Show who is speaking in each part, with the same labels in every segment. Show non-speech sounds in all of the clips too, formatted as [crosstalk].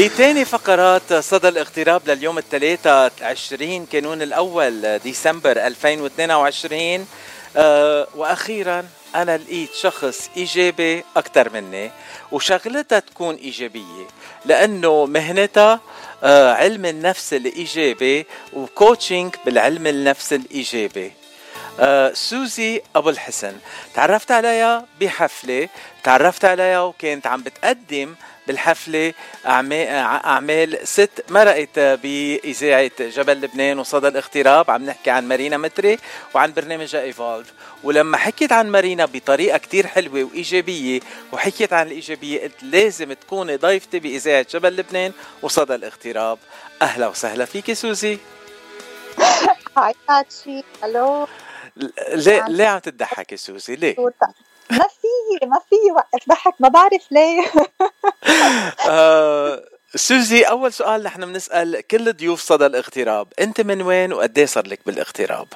Speaker 1: بثاني فقرات صدى الاغتراب لليوم الثلاثاء 20 كانون الأول ديسمبر 2022 أه وأخيرا أنا لقيت شخص إيجابي أكثر مني وشغلتها تكون إيجابية لأنه مهنتها أه علم النفس الإيجابي وكوتشنج بالعلم النفس الإيجابي. أه سوزي أبو الحسن. تعرفت عليها بحفلة تعرفت عليها وكانت عم بتقدم بالحفلة أعمال ست مرقت بإذاعة جبل لبنان وصدى الاغتراب. عم نحكي عن مارينا متري وعن برنامجها Evolve ولما حكيت عن مارينا بطريقة كتير حلوة وإيجابية وحكيت عن الإيجابية قلت لازم تكوني ضيفتي بإذاعة جبل لبنان وصدى الاغتراب. أهلا وسهلا فيك سوزي.
Speaker 2: Hi باتشي ألو
Speaker 1: ليه ليه عم تضحكي سوزي ليه؟
Speaker 2: ما في ما في وقت ضحك ما بعرف ليه. [laughs]
Speaker 1: آه، سوزي أول سؤال نحن بنسأل كل ضيوف صدى الاغتراب أنت من وين وقد إيه صار لك بالاغتراب؟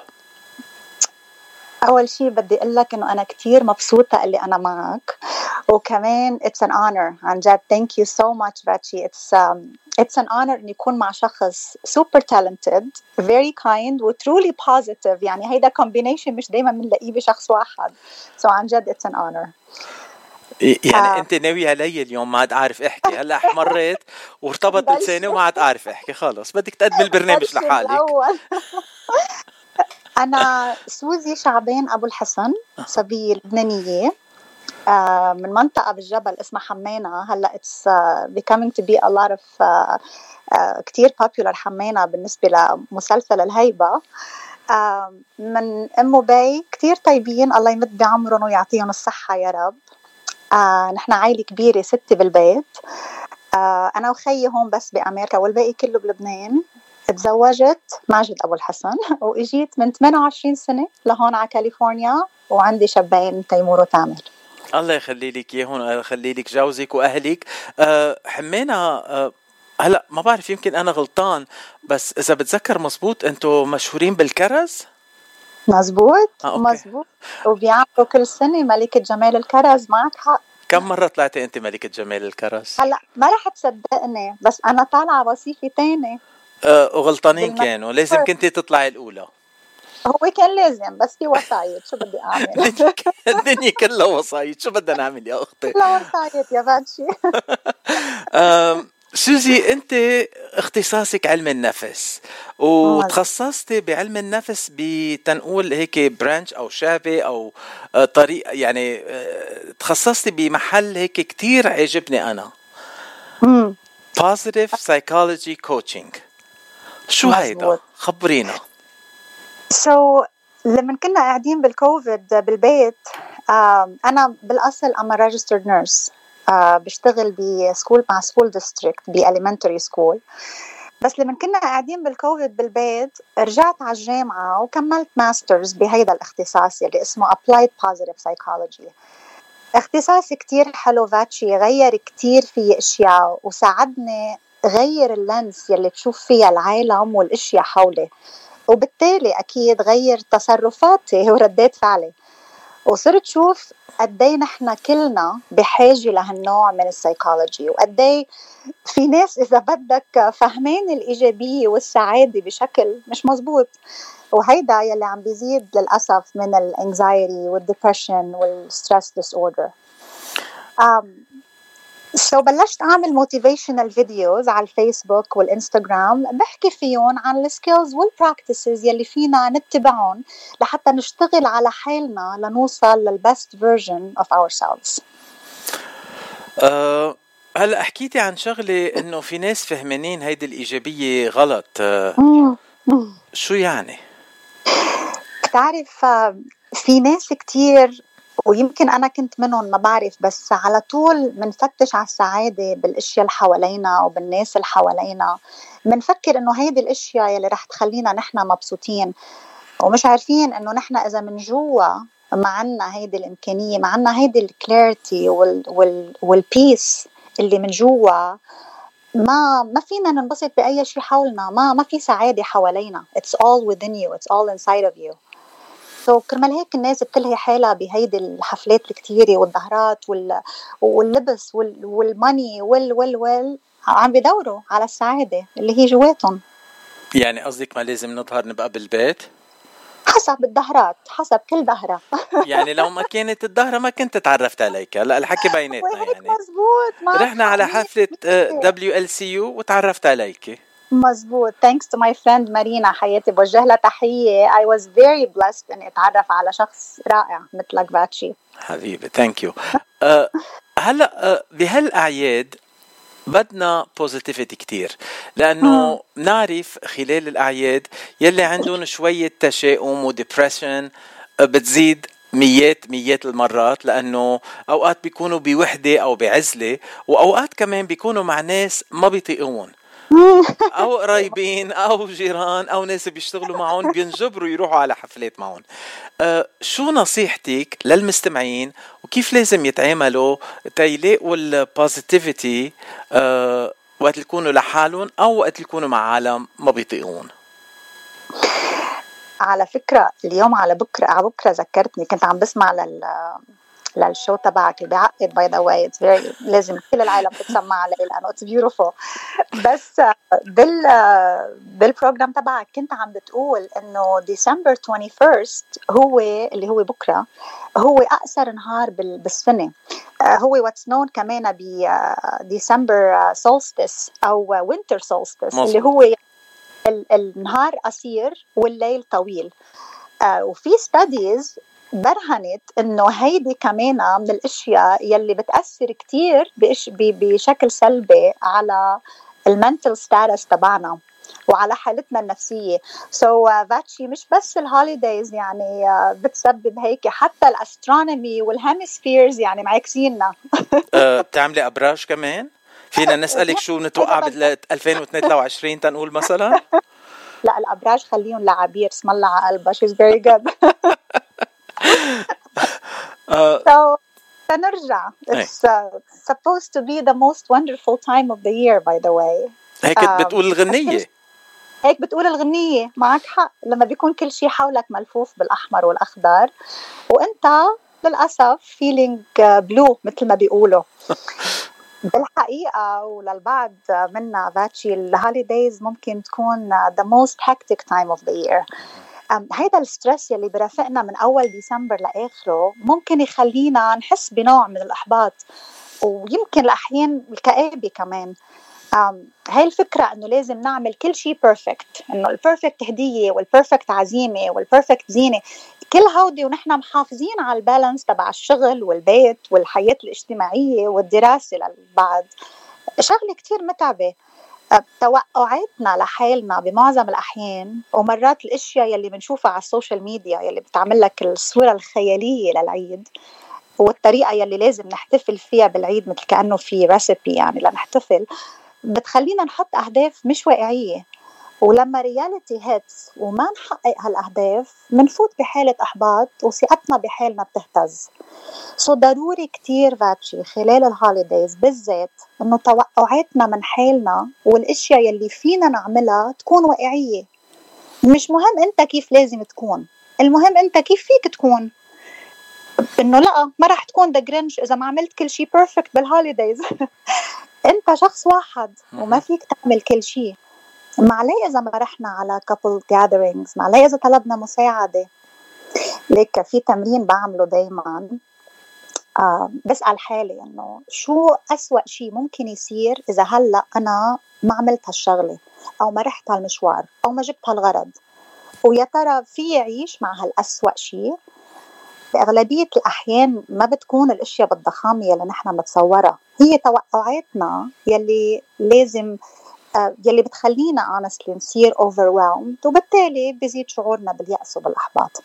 Speaker 2: أول شيء بدي أقول لك إنه أنا كثير مبسوطة اللي أنا معك وكمان it's an honor عن جد thank you so much باتشي. Um, it's an honor إني أكون مع شخص super talented very kind و truly positive. يعني هيدا combination مش دائما بنلاقيه بشخص واحد. So عن جد it's an honor.
Speaker 1: يعني آه. أنت ناوي علي اليوم ما عاد أعرف إحكي. [laughs] هلأ احمريت وارتبط لساني وما عاد أعرف إحكي. خلص. بدك تقدم البرنامج لحالك. [laughs]
Speaker 2: أنا سوزي شعبان أبو الحسن لبنانية. آه، من منطقة بالجبل اسمها حمانة هلأ it's uh, becoming to be a lot of uh, كتير popular حمانة بالنسبة لمسلسل الهيبة. من أم وبي كتير طيبين. الله يمد بعمرهم ويعطيهم الصحة يا رب. نحن عائلة كبيرة ستة بالبيت. أنا وخيي هون بس بأمريكا والباقي كله بلبنان. تزوجت ماجد أبو الحسن وإجيت من 28 سنة لهون على كاليفورنيا وعندي شابين تيمور وتامر.
Speaker 1: الله يخلي لك اياهم الله يخلي لك جوزك وأهلك. أه حمينا أه هلا ما بعرف يمكن أنا غلطان بس إذا بتذكر مزبوط أنتم مشهورين بالكرز؟
Speaker 2: مزبوط آه، مزبوط. وبيعملوا كل سنة ملكة جمال الكرز معك حق.
Speaker 1: كم مرة طلعتي أنت ملكة جمال الكرز؟
Speaker 2: هلا ما رح تصدقني بس أنا طالعة وظيفة تاني
Speaker 1: أه وغلطانين كانوا لازم كنتي تطلعي الأولى.
Speaker 2: هو كان لازم بس في وسايط. شو بدي أعمل؟
Speaker 1: الدنيا كلها وسايط. شو بدنا نعمل يا أختي؟
Speaker 2: كلها وسايط يا باتشي [laughs]
Speaker 1: سوزي أنت اختصاصك علم النفس وتخصصتي بعلم النفس بتنقول هيك برانش أو شعبه أو آه، طريق يعني آه، تخصصتي بمحل هيك كتير عجبني أنا. positive psychology coaching. شو هيدا؟ خبرينا.
Speaker 2: so, لما كنا قاعدين بالكوفيد بالبيت أنا بالأصل I'm registered nurse بشتغل ب school مع school district بال elementary school بس لما كنا قاعدين بالكوفيد بالبيت رجعت على الجامعة وكملت masters بهيدا الاختصاص اللي اسمه Applied Positive Psychology. اختصاص كتير حلو باتشي غير كتير في أشياء وساعدني غير ال lens يلي بشوف فيها العالم والأشياء حولي. وبالتالي أكيد غير تصرفاتي [laughs] وردات فعلي. وصرت شوف قد إيه نحن كلنا بحاجة لهالنوع من السيكولوجي وقد إيه في ناس إذا بدك فهمان الإيجابية والسعادة بشكل مش مزبوط. وهيدا يلي عم بيزيد للأسف من ال anxiety وال depression وال stress disorder so بلشت أعمل motivational videos على الفيسبوك والإنستغرام بحكي فيهم عن ال skills وال practices يلي فينا نتبعهم لحتى نشتغل على حالنا لنوصل لل best version of ourselves
Speaker 1: هلأ حكيتي عن شغلة إنه في ناس فهمانين هيدي الإيجابية غلط. uh, شو يعني؟
Speaker 2: بتعرف آه، في ناس كتير ويمكن أنا كنت منهم ما بعرف بس على طول بنفتش على السعادة بالأشياء اللي حوالينا وبالناس اللي حوالينا. بنفكر إنه هيدي الأشياء اللي رح تخلينا نحن مبسوطين. ومش عارفين إنه نحن إذا من جوا ما عنا هيدي الإمكانية ما عنا هيدي ال clarity وال وال وال peace اللي من جوا ما ما فينا ننبسط بأي شيء حولنا ما ما في سعادة حوالينا. It's all within you. It's all inside of you. so كرمال هيك الناس بتلهي حالها بهيدي الحفلات الكتيرة والظهرات وال... واللبس وال... وال money وال وال وال عم بدوروا على السعادة اللي هي جواتهم.
Speaker 1: يعني قصدك ما لازم نظهر نبقى بالبيت؟
Speaker 2: حسب الضهرات حسب كل ضهرة [laughs]
Speaker 1: يعني لو ما كانت الضهرة ما كنت تعرفت عليك. هلا الحكي [laughs] بيناتنا يعني.
Speaker 2: مزبوط
Speaker 1: رحنا على حفلة WLCU وتعرفت عليك
Speaker 2: مزبوط thanks to my friend مارينا حياتي بوجه لها تحية. I was very blessed إني أتعرف على شخص رائع مثلك باتشي.
Speaker 1: حبيبي thank [laughs] you هلأ uh, بهالأعياد بدنا positivity كتير لأنه نعرف خلال الأعياد يلي عندهم شوية تشاؤم و depression بتزيد ميات ميات المرات لأنه أوقات بيكونوا بوحدة أو بعزلة وأوقات كمان بيكونوا مع ناس ما بيطيقون [laughs] أو قرايبين أو جيران أو ناس بيشتغلوا معهم بينجبروا يروحوا على حفلات معهم. أه شو نصيحتك للمستمعين؟ وكيف لازم يتعاملوا تيلاقوا ال positivity أه وقت يكونوا لحالهم أو وقت يكونوا مع عالم ما بيطيقون؟
Speaker 2: على فكرة اليوم على بكرة على بكرة ذكرتني كنت عم بسمع لل لل show تبعك. اللي بيعقد by the way لازم كل العالم تتسمع عليه لأنه it's beautiful بس بال بال program تبعك كنت عم بتقول إنه ديسمبر 21 هو اللي هو بكرة هو أقصر نهار بالسنة. هو what's known كمان ب December solstice أو winter solstice اللي هو النهار قصير والليل طويل. وفي studies برهنت إنه هيدي كمان من الأشياء يلي بتأثر كثير بشكل سلبي على ال mental status تبعنا وعلى حالتنا النفسية so, باتشي uh, مش بس ال holidays يعني uh, بتسبب هيك حتى ال astronomy وال hemispheres يعني معكسيننا [laughs]
Speaker 1: أه بتعملي أبراج كمان؟ فينا نسألك شو نتوقع بال 2023 تنقول مثلا؟ [laughs]
Speaker 2: لا الأبراج خليهم لعبير اسم الله على قلبها she's very good so سنرجع it's uh, supposed to be the most wonderful time of the year by the way.
Speaker 1: هيك um, بتقول الغنية.
Speaker 2: هيك بتقول الغنية. معك حق. لما بيكون كل شيء حولك ملفوف بالأحمر والأخضر وأنت للأسف feeling blue مثل ما بيقولوا. [laughs] بالحقيقة وللبعض منا فاتشي الهوليديز ممكن تكون the most hectic time of the year. هيدا ال stress يلي برافقنا من أول ديسمبر لآخره ممكن يخلينا نحس بنوع من الإحباط وببعض الاحيان الكآبة كمان. هاي الفكرة إنه لازم نعمل كل شيء perfect إنه ال perfect هدية وال perfect عزيمة وال perfect زينة كل هودي ونحن محافظين على ال balance تبع الشغل والبيت والحياة الاجتماعية والدراسة للبعض. شغلة كتير متعبة. توقعاتنا لحالنا بمعظم الأحيان ومرات الأشياء يلي بنشوفها على ال social media يلي بتعمل لك الصورة الخيالية للعيد والطريقة يلي لازم نحتفل فيها بالعيد مثل كأنه في recipe يعني لنحتفل بتخلينا نحط أهداف مش واقعية. ولما reality hits وما نحقق هالأهداف بنفوت بحالة أحباط وثقتنا بحالنا بتهتز. so ضروري كتير باتشي خلال ال holidays بالذات إنه توقعاتنا من حالنا والأشياء يلي فينا نعملها تكون واقعية. مش مهم أنت كيف لازم تكون المهم أنت كيف فيك تكون. إنه لأ ما راح تكون the Grinch إذا ما عملت كل شيء perfect بال holidays أنت شخص واحد وما فيك تعمل كل شيء ما عليه اذا ما رحنا على couple gatherings ما عليه اذا طلبنا مساعدة. ليك في تمرين بعمله دايما. آه بسأل حالي إنه شو أسوأ شيء ممكن يصير إذا هلأ أنا ما عملت هالشغلة أو ما رحت هالمشوار أو ما جبت هالغرض؟ ويا ترى في يعيش مع هالأسوأ شيء بأغلبية الأحيان ما بتكون الأشياء بالضخامة يلي نحن متصورها هي توقعاتنا يلي لازم يلي بتخلينا honestly نصير overwhelmed وبالتالي بزيد شعورنا باليأس وبالإحباط.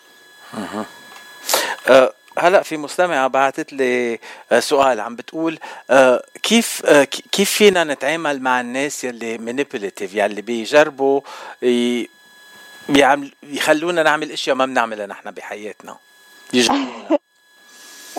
Speaker 1: أه هلا في مستمعة بعثت لي آه، سؤال. عم بتقول كيف كيف فينا نتعامل مع الناس يلي manipulative يلي بيجربوا يعمل يخلونا نعمل إشياء ما بنعملها نحن بحياتنا؟ [laughs] يجربونا.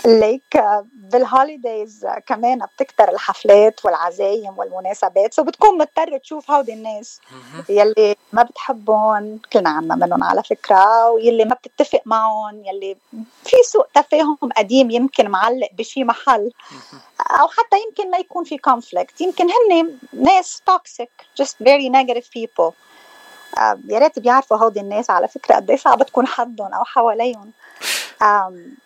Speaker 2: ليك بال holidays كمان بتكتر الحفلات والعزايم والمناسبات. so بتكون مضطر تشوف هودي الناس يلي ما بتحبهم كلنا عنا منهم على فكرة ويلي ما بتتفق معهم يلي في سوء تفاهم قديم يمكن معلق بشي محل. أو حتى يمكن ما يكون في conflict يمكن هن ناس toxic just very negative people. يا ريت بيعرفوا هودي الناس على فكرة قد إيه صعب تكون حدهم أو حواليهم.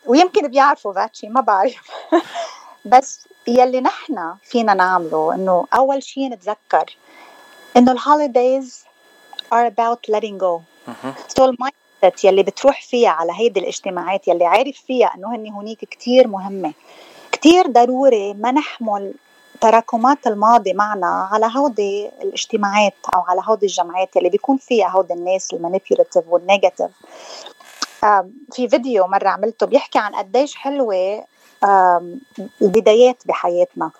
Speaker 2: ويمكن بيعرفوا فاتشي ما بعرف. [laughs] بس يلي نحن فينا نعمله إنه أول شيء نتذكر إنه ال holidays are about letting go. so ال mind يلي بتروح فيها على هيدي الاجتماعات يلي عارف فيها إنه هن هنيك كتير مهمة. كتير ضروري ما نحمل تراكمات الماضي معنا على هودي الاجتماعات أو على هودي الجمعات اللي بيكون فيها هودي الناس ال manipulative وال negative في فيديو مرة عملته بيحكي عن قديش حلوة البدايات بحياتنا.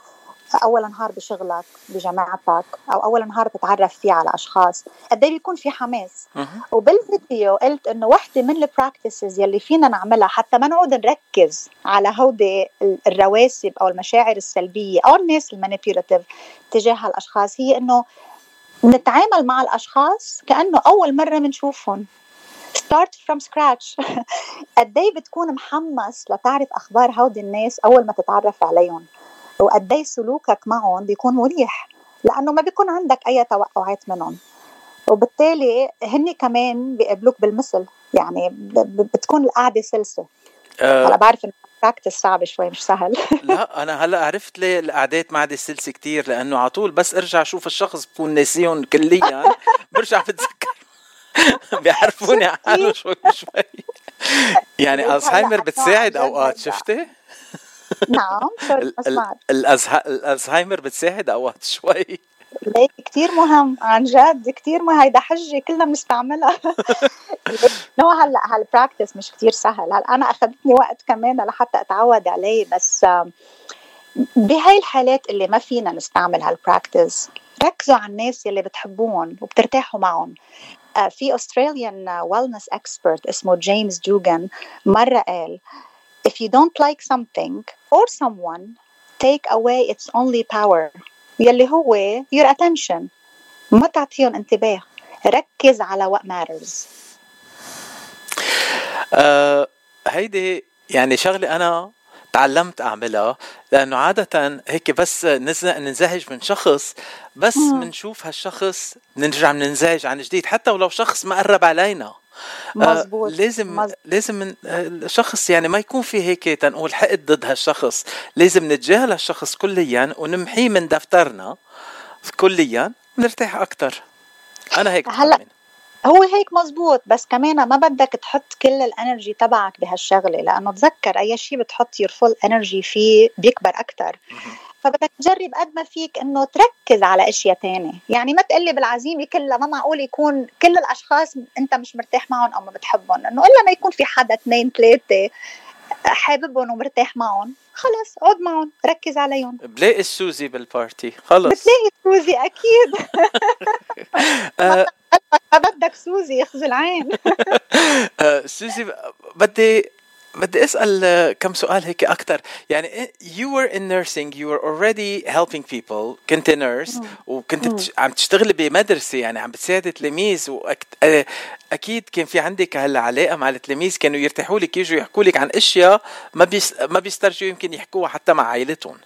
Speaker 2: أول نهار بشغلك بجامعتك أو أول نهار بتتعرف فيه على أشخاص. قد إيه بيكون في حماس. وبالفيديو قلت إنه وحدة من ال practices يلي فينا نعملها حتى ما نقعد نركز على هودي الرواسب أو المشاعر السلبية أو الناس ال manipulative تجاه الاشخاص هي إنه نتعامل مع الأشخاص كأنه أول مرة بنشوفهم start from scratch قد إيه بتكون محمس لتعرف أخبار هودي الناس أول ما تتعرف عليهم؟ وقد إيه سلوكك معهم بيكون مريح؟ لأنه ما بيكون عندك أي توقعات منهم. وبالتالي هن كمان بيقابلوك بالمثل. يعني بتكون القعدة سلسة. أه. هلا بعرف انه براكتس صعب شوي مش سهل. [laughs]
Speaker 1: لا أنا هلا عرفت ليه القعدات ما عاد سلسة كثير لأنه على طول بس ارجع أشوف الشخص بكون ناسيهم كليا. [laughs] برجع بتذكر [laughs] بيعرفوني حاله شوي شوي. يعني الزهايمر بتساعد أوقات شفتي؟
Speaker 2: نعم
Speaker 1: الألزهايمر بتساعد أوقات شوي.
Speaker 2: ليك كثير مهم عن جد كثير مهم. هيدا حجة كلنا بنستعملها. [laughs] no هلا هال practice مش كثير سهل. هلا أنا أخذتني وقت كمان لحتى أتعود عليه بس بهاي الحالات اللي ما فينا نستعمل هال practice ركزوا على الناس يلي بتحبوهم وبترتاحوا معهم. في Australian wellness expert اسمه جيمس دوغان مرة قال if you don't like something or someone take away its only power يلي هو your attention ما تعطيهم انتباه ركز على what matters
Speaker 1: uh, هيدي يعني شغلة أنا تعلمت أعملها لأنه عادة هيك بس ننزعج من شخص بس بنشوف هالشخص بنرجع بننزعج عن جديد حتى ولو شخص ما قرب علينا
Speaker 2: مزبوط.
Speaker 1: آه لازم مزبوط. لازم من الشخص يعني ما يكون في هيك تنقول حقد ضد هالشخص لازم نتجاهل هالشخص كليا ونمحيه من دفترنا كليا بنرتاح أكثر أنا هيك
Speaker 2: هلأ هو هيك مزبوط بس كمان ما بدك تحط كل ال energy تبعك بهالشغلة لأنه تذكر أي شيء بتحط your full energy فيه بيكبر أكثر فبدك تجرب قد ما فيك إنه تركز على أشياء تانية. يعني ما تقلي بالعزيمة كلها ما معقول يكون كل الأشخاص أنت مش مرتاح معهم أو ما بتحبهم انه إلا ما يكون في حدا اثنين ثلاثة حاببهم ومرتاح معهم خلص اقعد معهم ركز عليهم.
Speaker 1: بلاقي السوزي بال party خلص.
Speaker 2: بتلاقي سوزي أكيد. ما [laughs] [laughs] [laughs] بدك سوزي يخزي العين [laughs]
Speaker 1: سوزي بدي بدي أسأل كم سؤال هيك أكثر يعني you were in nursing you were already helping people. كنت nurse وكنت عم تشتغلي بمدرسة يعني عم بتساعدي تلاميذ واكيد كان في عندك هالعلاقة مع التلاميذ كانوا يرتاحوا لك يجوا يحكوا لك عن أشياء ما بيس ما بيسترجوا يمكن يحكوها حتى مع عائلتهم.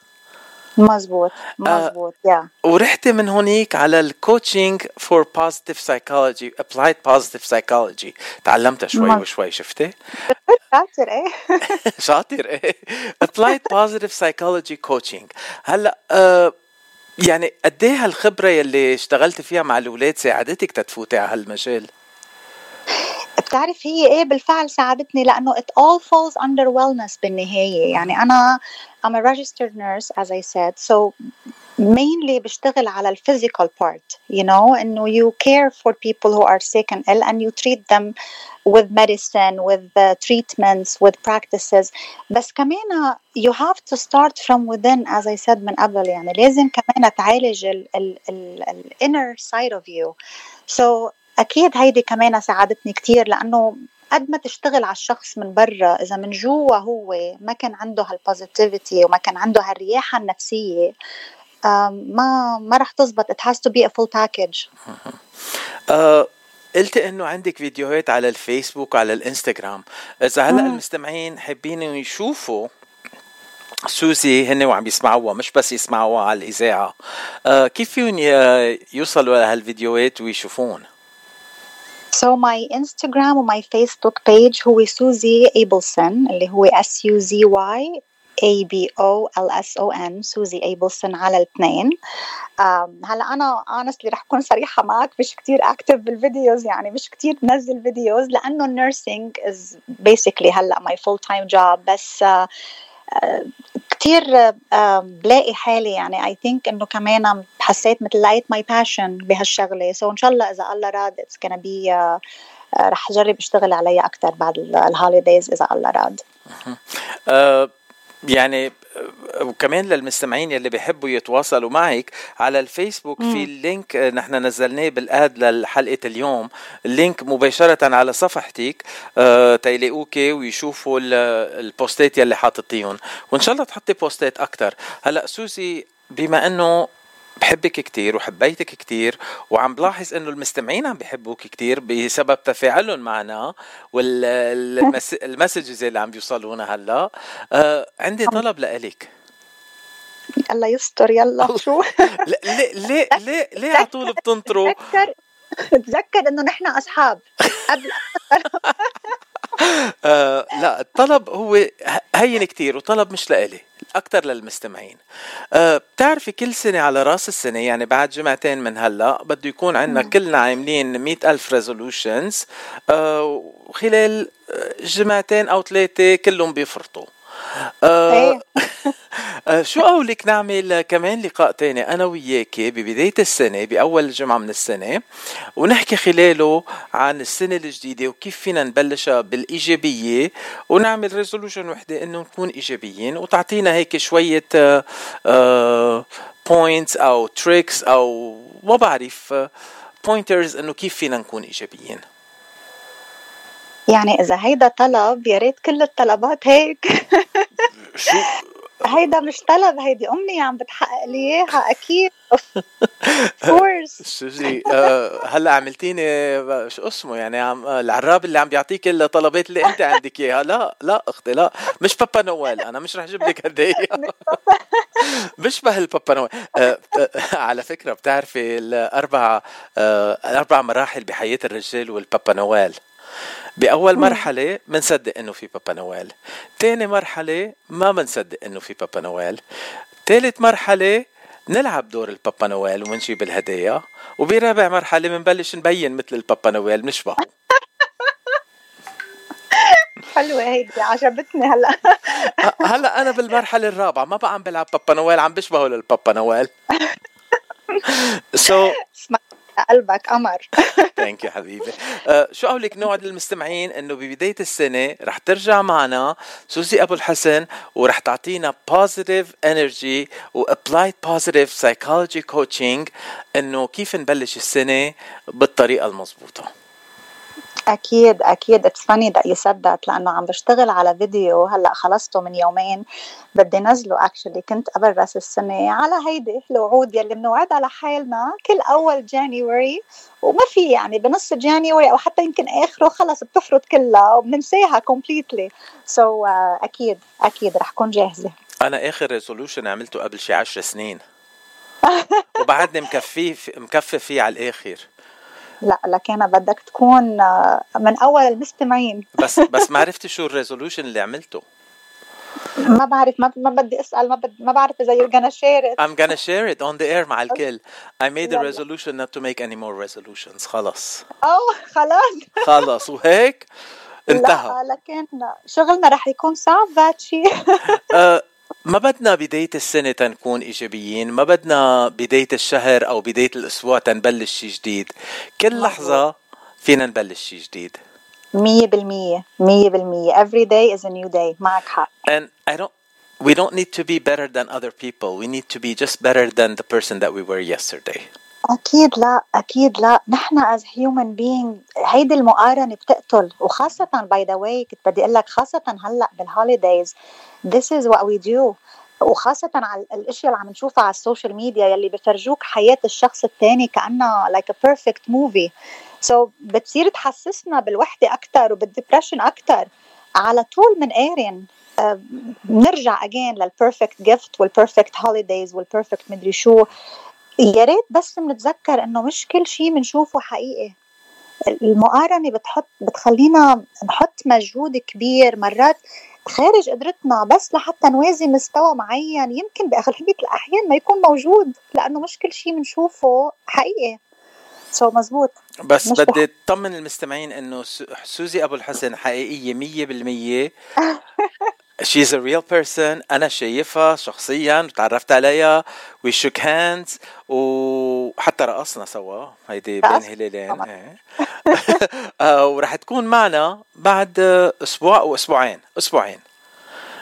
Speaker 2: مزبوط مزبوط
Speaker 1: yeah yeah. ورحتي من هونيك على ال coaching for positive psychology applied positive psychology تعلمتها شوي مزبوط. وشوي شفتي؟ [laughs]
Speaker 2: شاطر إيه؟ [laughs]
Speaker 1: شاطر إيه؟ applied positive psychology coaching هلأ uh, يعني قد إيه هالخبرة يلي اشتغلتي فيها مع الأولاد ساعدتك تتفوتي على هالمجال؟
Speaker 2: بتعرف هي إيه بالفعل ساعدتني لأنه it all falls under wellness بالنهايه يعني أنا I'm a registered nurse as I said so mainly بشتغل على physical part you know انه you care for people who are sick and ill and you treat them with medicine with uh, treatments with practices بس كمان you have to start from within as I said من قبل يعني لازم كمان تعالج ال, ال, ال, ال inner side of you so أكيد هيدي كمان ساعدتني كثير لأنه قد ما تشتغل على الشخص من برا إذا من جوا هو ما كان عنده هالبوزيتيفيتي وما كان عنده هالرياحة النفسية ما ما رح تزبط. It has to be a full package.
Speaker 1: uh, [laughs] قلت إنه عندك فيديوهات على الفيسبوك وعلى الإنستغرام. إذا هلأ المستمعين حابين يشوفوا سوزي هن وعم يسمعوها مش بس يسمعوها على الإذاعة uh, كيف فيهم يوصلوا لهالفيديوهات ويشوفون؟
Speaker 2: So my Instagram و my Facebook page هو سوزي أبولسون اللي هو S U Z Y A B O L S O N سوزي أبولسون على الاثنين. هلا أنا honestly رح أكون صريحة معك مش كتير active بال videos يعني مش كتير بنزل videos لأنه ال nursing is basically هلا my full time job بس uh, كتير بلاقي حالي يعني. I think إنه كمان حسيت مثل لقيت my passion بهالشغلة. so so إن شاء الله إذا الله راد it's gonna be رح أجرب أشتغل عليها أكثر بعد ال holidays إذا الله راد.
Speaker 1: يعني وكمان للمستمعين يلي بيحبوا يتواصلوا معك على الفيسبوك مم. في ال link نحن نزلناه بال ad لحلقه اليوم. ال link مباشرة على صفحتك آه تيلاقوك ويشوفوا البوستات يلي حاططيهم. وإن شاء الله تحطي بوستات أكثر هلأ سوزي بما إنه بحبك كتير وحبيتك كتير وعم بلاحظ إنه المستمعين عم بحبوك كتير بسبب تفاعلهم معنا وال messages [laughs] اللي عم بيوصلونا هلأ. آه عندي طلب لإلك.
Speaker 2: الله يستر يلا شو؟ [laughs]
Speaker 1: ليه ليه ليه ليه على طول بتنطروا؟
Speaker 2: تذكر تذكر إنه نحن أصحاب قبل [laughs]
Speaker 1: آه لا الطلب هو هين كتير وطلب مش لإلي. أكتر للمستمعين. أه بتعرفي كل سنة على رأس السنة يعني بعد جمعتين من هلأ بده يكون عندنا كلنا عاملين مئة ألف resolutions أه وخلال جمعتين أو ثلاثة كلهم بيفرطوا. آه إيه. [laughs] آه شو قولك نعمل كمان لقاء تاني أنا وياك ببداية السنة بأول جمعة من السنة ونحكي خلاله عن السنة الجديدة وكيف فينا نبلشها بالإيجابية ونعمل resolution وحدة إنه نكون إيجابيين وتعطينا هيك شوية points آه، آه، أو tricks أو ما بعرف pointers إنه كيف فينا نكون إيجابيين
Speaker 2: يعني إذا هيدا طلب يا ريت كل الطلبات هيك [laughs] شو؟ [laughs] هيدا مش طلب هيدي أمي عم بتحقق لي إياها أكيد.
Speaker 1: of course [laughs] سوزي آه، هلأ عملتيني شو اسمه يعني عم العراب اللي عم بيعطيك الطلبات اللي أنت عندك إياها. لا لا أختي لا. مش بابا نويل أنا مش رح أجيب لك هديه بشبه البابا آه، آه، على فكرة بتعرفي الأربع الأربع مراحل بحياة الرجال والبابا نويل. بأول مرحلة بنصدق إنه في بابا نويل. ثاني مرحلة ما بنصدق إنه في بابا نويل. ثالث مرحلة نلعب دور البابا نويل ونجيب الهدايا وبرابع مرحلة بنبلش نبين مثل البابا نويل بنشبهه [laughs]
Speaker 2: حلوة هيدي عجبتني هلا. [laughs]
Speaker 1: هلا أنا بالمرحلة الرابعة ما بقى عم بلعب بابا نويل عم بشبهه للبابا نويل.
Speaker 2: so, [laughs] قلبك قمر. [laughs]
Speaker 1: thank you حبيبي. uh, شو قولك نوعد للمستمعين إنه ببداية السنة رح ترجع معنا سوزي أبو الحسن ورح تعطينا positive energy و applied positive psychology coaching إنه كيف نبلش السنة بالطريقة المضبوطة.
Speaker 2: أكيد أكيد. it's funny that you said that لأنه عم بشتغل على فيديو هلأ خلصته من يومين. بدي نزله actually كنت قبل راس السنة على هيدي الوعود يلي بنوعدها لحالنا كل أول January وما في يعني بنص January أو حتى يمكن آخره خلص بتفرط كلها وبننساها completely so, uh, أكيد أكيد رح كون جاهزة.
Speaker 1: أنا آخر resolution عملته قبل شي 10 سنين. [laughs] وبعدني مكفيه مكفي فيه على الآخر.
Speaker 2: لا لكن بدك تكون آه، من أول المستمعين.
Speaker 1: بس بس ما عرفتي شو الريزولوشن اللي عملته؟
Speaker 2: ما بعرف ما, ما بدي أسأل ما بد ما بعرف إذا you're gonna share it.
Speaker 1: I'm gonna share it on the air مع الكل. I made a resolution not to make any more resolutions. خلص
Speaker 2: أوه خلاص.
Speaker 1: خلص وهيك؟ انتهى.
Speaker 2: لا لكن شغلنا رح يكون صعب باتشي
Speaker 1: ما بدنا بداية السنة تنكون إيجابيين ما بدنا بداية الشهر أو بداية الأسبوع تنبلش شيء جديد. كل لحظة فينا نبلش شيء جديد.
Speaker 2: مية بالمية مية بالمية. Every day is a new day. معك حق.
Speaker 1: And I don't we don't need to be better than other people. We need to be just better than the person that we were yesterday.
Speaker 2: أكيد لا أكيد لا. نحن as human beings هيدي المقارنة بتقتل. وخاصة by the way كنت بدي أقول لك خاصة هلأ بال holidays this is what we do. وخاصة على الإشياء اللي عم نشوفها على ال social media يلي بفرجوك حياة الشخص الثاني كأنها like a perfect movie. So بتصير تحسسنا بالوحدة أكثر وبال depression أكثر على طول من قارن بنرجع again لل perfect gift وال perfect holidays وال perfect مدري شو. يا ريت بس بنتذكر إنه مش كل شيء بنشوفه حقيقي. المقارنة بتحط بتخلينا نحط مجهود كبير مرات خارج قدرتنا بس لحتى نوازي مستوى معين. يمكن بأغلبية الأحيان ما يكون موجود لأنه مش كل شيء بنشوفه حقيقي. سو مزبوط.
Speaker 1: بس بدي أطمن المستمعين إنه سوزي أبو الحسن حقيقية 100% [laughs] She's a real person. أنا شايفها شخصيا تعرفت عليها. We shook hands. وحتى رقصنا سوا. هيدي بين هلالين. إيه. [laughs] آه، ورح تكون معنا بعد أسبوع أو أسبوعين. أسبوعين.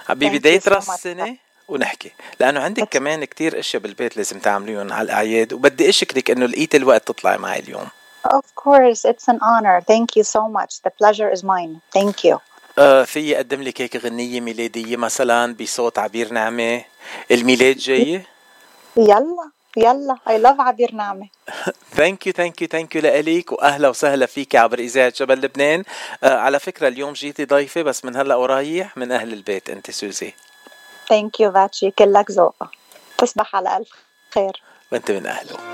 Speaker 1: ببداية راس السنة ونحكي. لأنه عندك كمان كتير أشياء بالبيت لازم تعمليهم على الأعياد. وبدي أشكرك إنه لقيت الوقت تطلعي معي اليوم.
Speaker 2: Of course, it's an honor. Thank you so much. The pleasure is mine. Thank you.
Speaker 1: آه في اقدم لك هيك غنية ميلادية مثلا بصوت عبير نعمة. الميلاد جاي؟
Speaker 2: يلا يلا I love عبير نعمة.
Speaker 1: thank you thank you thank you لإلك واهلا وسهلا فيك عبر إذاعة جبل لبنان. آه على فكرة اليوم جيتي ضيفة بس من هلأ ورايح من أهل البيت أنت سوزي.
Speaker 2: thank you فاتشي كلك ذوق تصبح على ألف خير.
Speaker 1: وأنت من أهله.